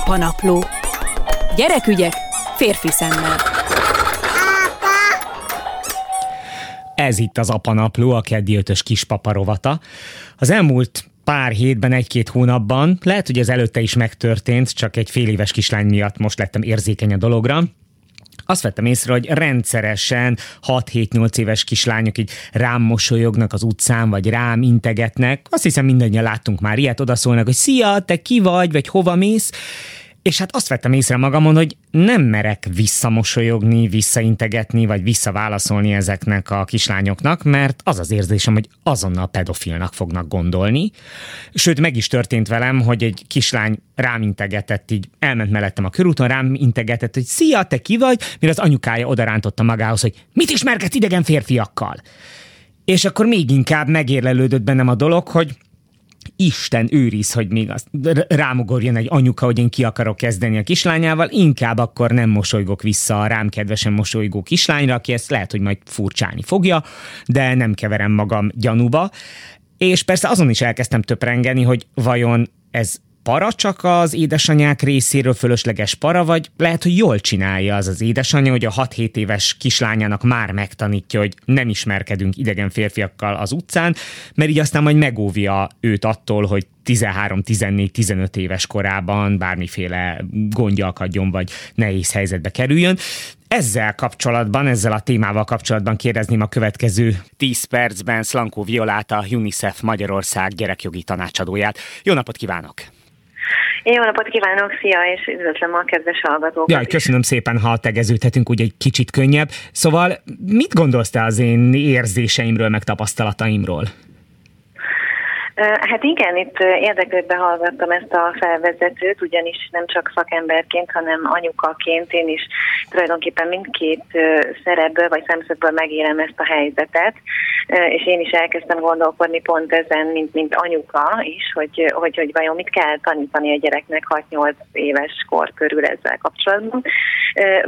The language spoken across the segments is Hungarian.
Apanapló. Gyerekügyek férfi szemmel. Ez itt az Apanapló, a keddi ötös kispapa rovata. Az elmúlt pár hétben, egy-két hónapban, lehet, hogy ez előtte is megtörtént, csak egy fél éves kislány miatt most lettem érzékeny a dologra, azt vettem észre, hogy rendszeresen 6-7-8 éves kislányok így rám mosolyognak az utcán, vagy rám integetnek. Azt hiszem mindannyian láttunk már ilyet, odaszólnak, hogy szia, te ki vagy, vagy hova mész, és hát azt vettem észre magamon, hogy nem merek visszamosolyogni, visszaintegetni, vagy visszaválaszolni ezeknek a kislányoknak, mert az az érzésem, hogy azonnal pedofilnak fognak gondolni. Sőt, meg is történt velem, hogy egy kislány rám integetett, így elment mellettem a körúton, rám integetett, hogy szia, te ki vagy, mire az anyukája odarántotta magához, hogy mit ismerkedsz idegen férfiakkal. És akkor még inkább megérlelődött bennem a dolog, hogy Isten őriz, hogy még azt rámugorjon egy anyuka, hogy én ki akarok kezdeni a kislányával, inkább akkor nem mosolygok vissza a rám kedvesen mosolygó kislányra, aki ezt lehet, hogy majd furcsálni fogja, de nem keverem magam gyanúba. És persze azon is elkezdtem töprengeni, hogy vajon ez para csak az édesanyák részéről fölösleges para, vagy lehet, hogy jól csinálja az az édesanyja, hogy a 6-7 éves kislányának már megtanítja, hogy nem ismerkedünk idegen férfiakkal az utcán, mert így aztán majd megóvja őt attól, hogy 13-14-15 éves korában bármiféle gondja akadjon, vagy nehéz helyzetbe kerüljön. Ezzel kapcsolatban, ezzel a témával kapcsolatban kérdezném a következő 10 percben Slankó Violáta, UNICEF Magyarország gyerekjogi tanácsadóját. Jó napot kívánok! Jó napot kívánok, szia, és üdvözlöm a kedves hallgatókat. Ja, köszönöm szépen, ha tegeződhetünk úgy egy kicsit könnyebb. Szóval mit gondolsz te az én érzéseimről, meg tapasztalataimról? Hát igen, itt érdeklődve hallgattam ezt a felvezetőt, ugyanis nem csak szakemberként, hanem anyukaként én is tulajdonképpen mindkét szerepből vagy szemszögből megélem ezt a helyzetet, és én is elkezdtem gondolkodni pont ezen, mint, mint anyuka is, hogy, hogy, hogy vajon mit kell tanítani a gyereknek 6-8 éves kor körül ezzel kapcsolatban.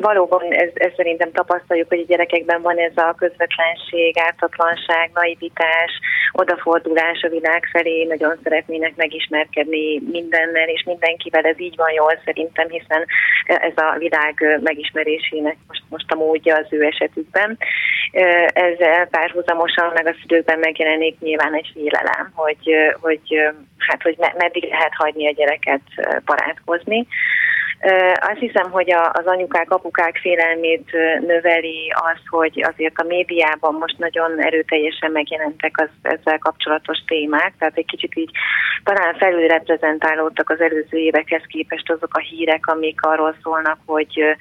Valóban ez, ez szerintem tapasztaljuk, hogy a gyerekekben van ez a közvetlenség, ártatlanság, naivitás, odafordulás a világ felé, nagyon szeretnének megismerkedni mindennel és mindenkivel, ez így van jól szerintem, hiszen ez a világ megismerésének most, most a módja az ő esetükben. Ezzel párhuzamosan meg a szülőkben megjelenik nyilván egy félelem, hogy, hogy, hát, hogy meddig lehet hagyni a gyereket barátkozni. Azt hiszem, hogy az anyukák, apukák félelmét növeli az, hogy azért a médiában most nagyon erőteljesen megjelentek az ezzel kapcsolatos témák, tehát egy kicsit így talán felülreprezentálódtak az előző évekhez képest azok a hírek, amik arról szólnak, hogy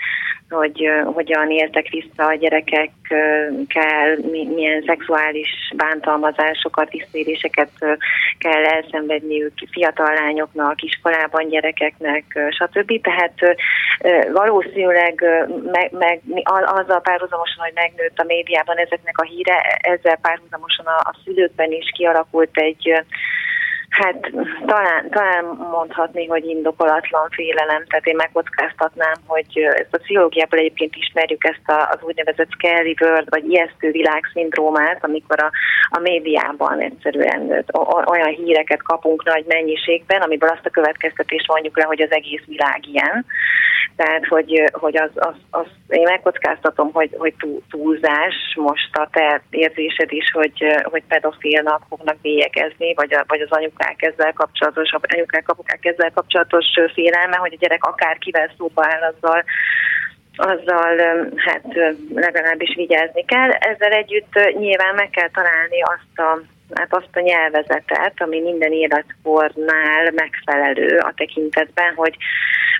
hogy hogyan éltek vissza a gyerekekkel, milyen szexuális bántalmazásokat, visszéréseket kell elszenvedniük fiatal lányoknak, iskolában gyerekeknek, stb. Tehát valószínűleg meg, meg, azzal párhuzamosan, hogy megnőtt a médiában ezeknek a híre, ezzel párhuzamosan a, a szülőkben is kialakult egy Hát talán, talán mondhatni, hogy indokolatlan félelem, tehát én megkockáztatnám, hogy ezt a pszichológiából egyébként ismerjük ezt a, az úgynevezett scary world, vagy ijesztő világszindrómát, amikor a, a médiában egyszerűen olyan híreket kapunk nagy mennyiségben, amiből azt a következtetést mondjuk le, hogy az egész világ ilyen. Tehát, hogy, hogy az, az, az, én megkockáztatom, hogy, hogy túlzás most a te érzésed is, hogy, hogy pedofilnak fognak bélyegezni, vagy, a, vagy az anyukák ezzel kapcsolatos, anyukák, apukák ezzel kapcsolatos félelme, hogy a gyerek akár kivel szóba áll, azzal azzal hát legalábbis vigyázni kell. Ezzel együtt nyilván meg kell találni azt a hát azt a nyelvezetet, ami minden életkornál megfelelő a tekintetben, hogy,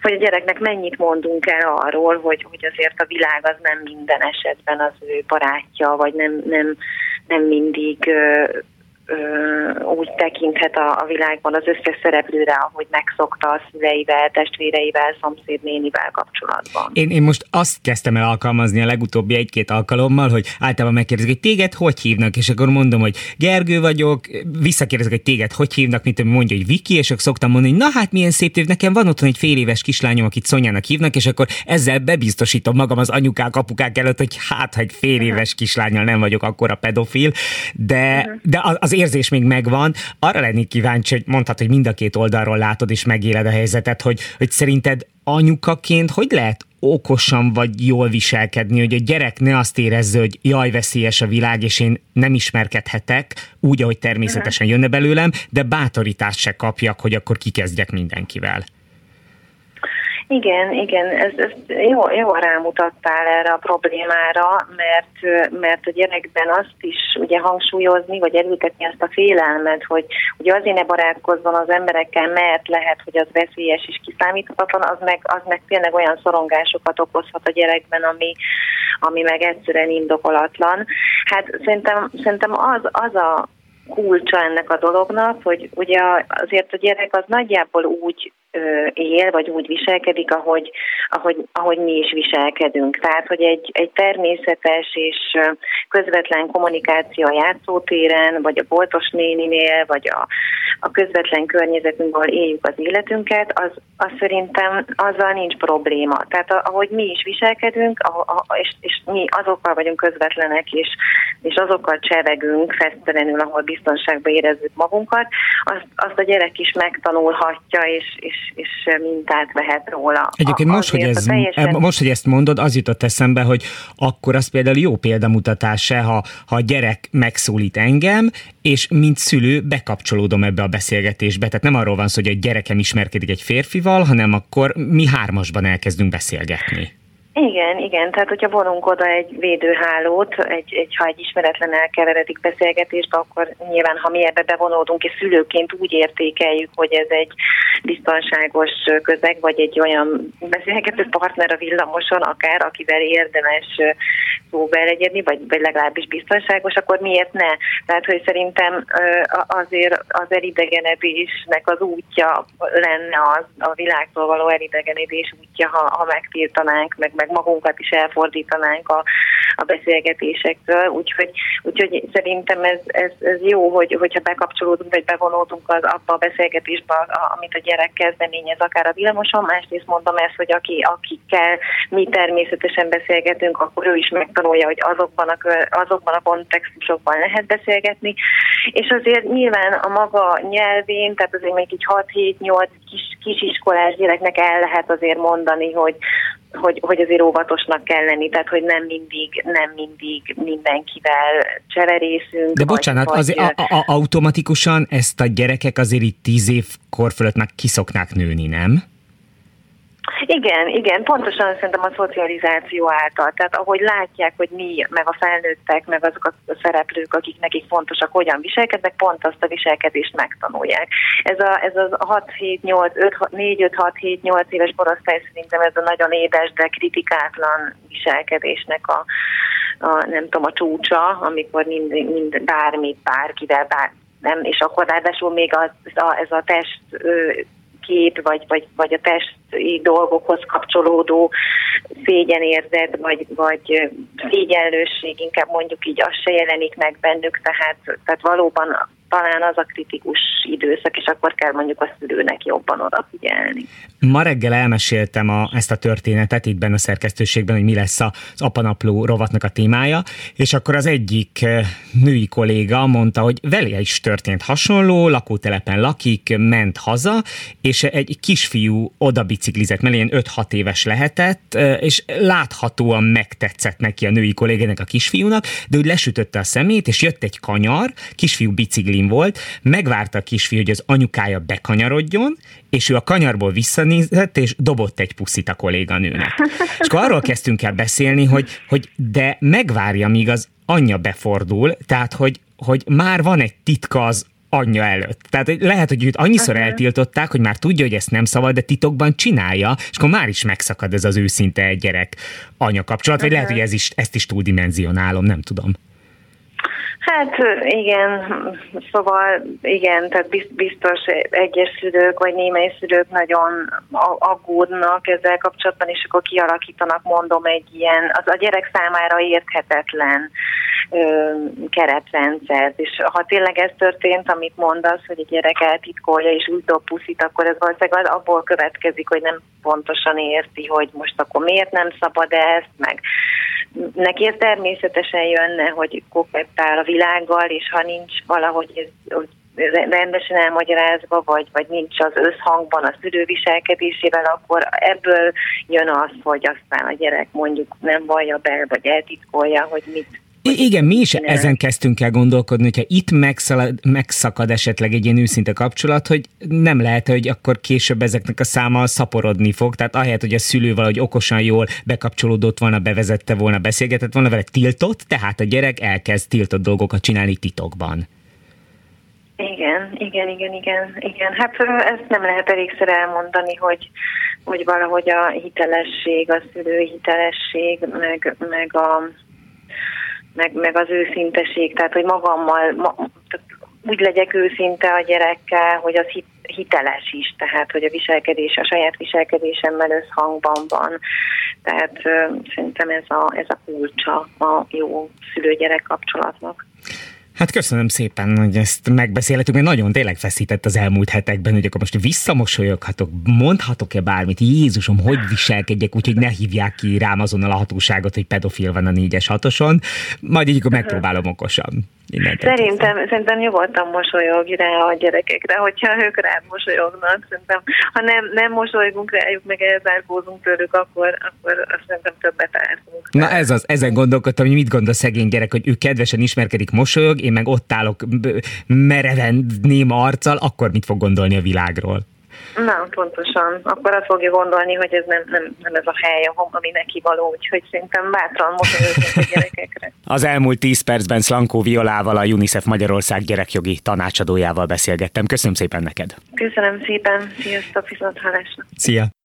hogy a gyereknek mennyit mondunk el arról, hogy, hogy azért a világ az nem minden esetben az ő barátja, vagy nem, nem, nem mindig úgy tekinthet a, a világban az összes szereplőre, ahogy megszokta a szüleivel, testvéreivel, szomszédnénivel kapcsolatban. Én, én most azt kezdtem el alkalmazni a legutóbbi egy-két alkalommal, hogy általában megkérdezik, hogy téged hogy hívnak, és akkor mondom, hogy Gergő vagyok, visszakérdezek, hogy téged hogy hívnak, mint mondja, hogy Viki, és akkor szoktam mondani, hogy na hát milyen szép név, nekem van otthon egy fél éves kislányom, akit Szonyának hívnak, és akkor ezzel bebiztosítom magam az anyukák, apukák előtt, hogy hát, hogy fél éves kislányal nem vagyok akkora pedofil, de, de az érzés még megvan. Arra lennék kíváncsi, hogy mondtad, hogy mind a két oldalról látod és megéled a helyzetet, hogy, hogy szerinted anyukaként hogy lehet okosan vagy jól viselkedni, hogy a gyerek ne azt érezze, hogy jaj, veszélyes a világ, és én nem ismerkedhetek úgy, ahogy természetesen jönne belőlem, de bátorítást se kapjak, hogy akkor kikezdjek mindenkivel. Igen, igen, ez, ez jó, jó rámutattál erre a problémára, mert, mert a gyerekben azt is ugye hangsúlyozni, vagy elültetni azt a félelmet, hogy ugye azért ne barátkozzon az emberekkel, mert lehet, hogy az veszélyes és kiszámíthatatlan, az meg, az meg tényleg olyan szorongásokat okozhat a gyerekben, ami, ami meg egyszerűen indokolatlan. Hát szerintem, szerintem az, az a kulcsa ennek a dolognak, hogy ugye azért a gyerek az nagyjából úgy él, vagy úgy viselkedik, ahogy, ahogy, ahogy mi is viselkedünk. Tehát, hogy egy, egy természetes és közvetlen kommunikáció a játszótéren, vagy a boltos néninél, vagy a, a közvetlen környezetünkből éljük az életünket, az, az szerintem azzal nincs probléma. Tehát ahogy mi is viselkedünk, és, és mi azokkal vagyunk közvetlenek, és, és azokkal csevegünk fesztelenül, ahol biztonságban érezzük magunkat, azt, azt a gyerek is megtanulhatja, és, és és, mintát vehet róla. Egyébként most hogy, ez, teljesen... most, hogy ezt mondod, az jutott eszembe, hogy akkor az például jó példamutatás ha, ha a gyerek megszólít engem, és mint szülő bekapcsolódom ebbe a beszélgetésbe. Tehát nem arról van szó, hogy egy gyerekem ismerkedik egy férfival, hanem akkor mi hármasban elkezdünk beszélgetni. Igen, igen, tehát hogyha vonunk oda egy védőhálót, egy, egy, ha egy ismeretlen elkeveredik beszélgetésbe, akkor nyilván, ha mi ebbe bevonódunk, és szülőként úgy értékeljük, hogy ez egy biztonságos közeg, vagy egy olyan beszélgető partner a villamoson, akár akivel érdemes szóba elegyedni, vagy, vagy legalábbis biztonságos, akkor miért ne? Tehát, hogy szerintem azért az elidegenedésnek az útja lenne az a világtól való elidegenedés útja, ha, ha megtiltanánk, meg, meg magunkat is elfordítanánk a, a beszélgetésektől. Úgyhogy, úgyhogy szerintem ez, ez, ez jó, hogy, hogyha bekapcsolódunk, vagy bevonódunk az, abba a beszélgetésbe, amit a gyerek kezdeményez, akár a villamoson. Másrészt mondom ezt, hogy aki, akikkel mi természetesen beszélgetünk, akkor ő is meg megtanulja, hogy azokban a, azokban a kontextusokban lehet beszélgetni, és azért nyilván a maga nyelvén, tehát azért még egy 6-7-8 kis, kisiskolás gyereknek el lehet azért mondani, hogy, hogy, hogy azért óvatosnak kell lenni, tehát hogy nem mindig, nem mindig mindenkivel cseverészünk. De bocsánat, vagy, azért a, a, automatikusan ezt a gyerekek azért itt tíz év kor fölött meg kiszoknák nőni, nem? Igen, igen, pontosan szerintem a szocializáció által. Tehát ahogy látják, hogy mi, meg a felnőttek, meg azok a szereplők, akik nekik fontosak, hogyan viselkednek, pont azt a viselkedést megtanulják. Ez, a, ez az 6-7-8, 4-5-6-7-8 éves korosztály szerintem ez a nagyon édes, de kritikátlan viselkedésnek a, a nem tudom, a csúcsa, amikor mind, mind bármit, bárkivel, bár, nem, és akkor ráadásul még az, a, ez a test kép, vagy, vagy, vagy a testi dolgokhoz kapcsolódó szégyenérzet, vagy, vagy szégyenlősség, inkább mondjuk így, az se jelenik meg bennük, tehát, tehát valóban talán az a kritikus időszak, és akkor kell mondjuk a szülőnek jobban odafigyelni. Ma reggel elmeséltem a, ezt a történetet itt benne a szerkesztőségben, hogy mi lesz az apanapló rovatnak a témája, és akkor az egyik eh, női kolléga mondta, hogy vele is történt hasonló, lakótelepen lakik, ment haza, és egy kisfiú oda biciklizett, mert ilyen 5-6 éves lehetett, eh, és láthatóan megtetszett neki a női kollégának a kisfiúnak, de úgy lesütötte a szemét, és jött egy kanyar, kisfiú bicikli biciklim volt, megvárta a kisfiú, hogy az anyukája bekanyarodjon, és ő a kanyarból visszanézett, és dobott egy puszit a kolléganőnek. És akkor arról kezdtünk el beszélni, hogy, hogy de megvárja, míg az anyja befordul, tehát hogy, hogy már van egy titka az anyja előtt. Tehát lehet, hogy őt annyiszor uh-huh. eltiltották, hogy már tudja, hogy ezt nem szabad, de titokban csinálja, és akkor már is megszakad ez az őszinte gyerek anya kapcsolat, uh-huh. vagy lehet, hogy ez is, ezt is túldimenzionálom, nem tudom. Hát igen, szóval igen, tehát biztos egyes szülők vagy némely szülők nagyon aggódnak ezzel kapcsolatban, és akkor kialakítanak, mondom, egy ilyen, az a gyerek számára érthetetlen ö, keretrendszert, és ha tényleg ez történt, amit mondasz, hogy a gyerek eltitkolja és úgy dob puszit, akkor ez valószínűleg abból következik, hogy nem pontosan érti, hogy most akkor miért nem szabad ezt, meg neki ez természetesen jönne, hogy kokettál a világgal, és ha nincs valahogy ez, hogy rendesen elmagyarázva, vagy, vagy nincs az összhangban a szülő viselkedésével, akkor ebből jön az, hogy aztán a gyerek mondjuk nem vallja be, vagy eltitkolja, hogy mit igen, mi is ezen kezdtünk el gondolkodni, hogyha itt megszalad, megszakad esetleg egy ilyen őszinte kapcsolat, hogy nem lehet, hogy akkor később ezeknek a száma szaporodni fog, tehát ahelyett, hogy a szülő valahogy okosan jól bekapcsolódott volna, bevezette volna, beszélgetett volna vele, tiltott, tehát a gyerek elkezd tiltott dolgokat csinálni titokban. Igen, igen, igen, igen, igen. Hát ezt nem lehet elégszer elmondani, hogy, hogy valahogy a hitelesség, a szülő hitelesség, meg, meg, a, meg, meg az őszinteség, tehát hogy magammal, ma, úgy legyek őszinte a gyerekkel, hogy az hiteles is, tehát hogy a viselkedés, a saját viselkedésemmel összhangban van. Tehát szerintem ez a, ez a kulcsa a jó szülő-gyerek kapcsolatnak. Hát köszönöm szépen, hogy ezt megbeszélhetünk, mert nagyon tényleg feszített az elmúlt hetekben, hogy akkor most visszamosolyoghatok, mondhatok-e bármit, Jézusom, hogy viselkedjek, úgyhogy ne hívják ki rám azonnal a hatóságot, hogy pedofil van a négyes hatoson, majd így megpróbálom okosan. Szerintem, szerintem nyugodtan mosolyogj rá a gyerekekre, hogyha ők rád mosolyognak. Szerintem, ha nem, nem mosolygunk rájuk, meg elzárkózunk tőlük, akkor, akkor azt szerintem többet állunk. Na ez az, ezen gondolkodtam, hogy mit gondol szegény gyerek, hogy ő kedvesen ismerkedik, mosolyog, én meg ott állok mereven néma arccal, akkor mit fog gondolni a világról? Na, pontosan. Akkor azt fogja gondolni, hogy ez nem, nem, nem ez a hely, ami neki való, úgyhogy szerintem bátran mosolyogunk a gyerekekre. Az elmúlt 10 percben Slankó Violával, a UNICEF Magyarország gyerekjogi tanácsadójával beszélgettem. Köszönöm szépen neked. Köszönöm szépen. Sziasztok, viszont hallásra. Szia.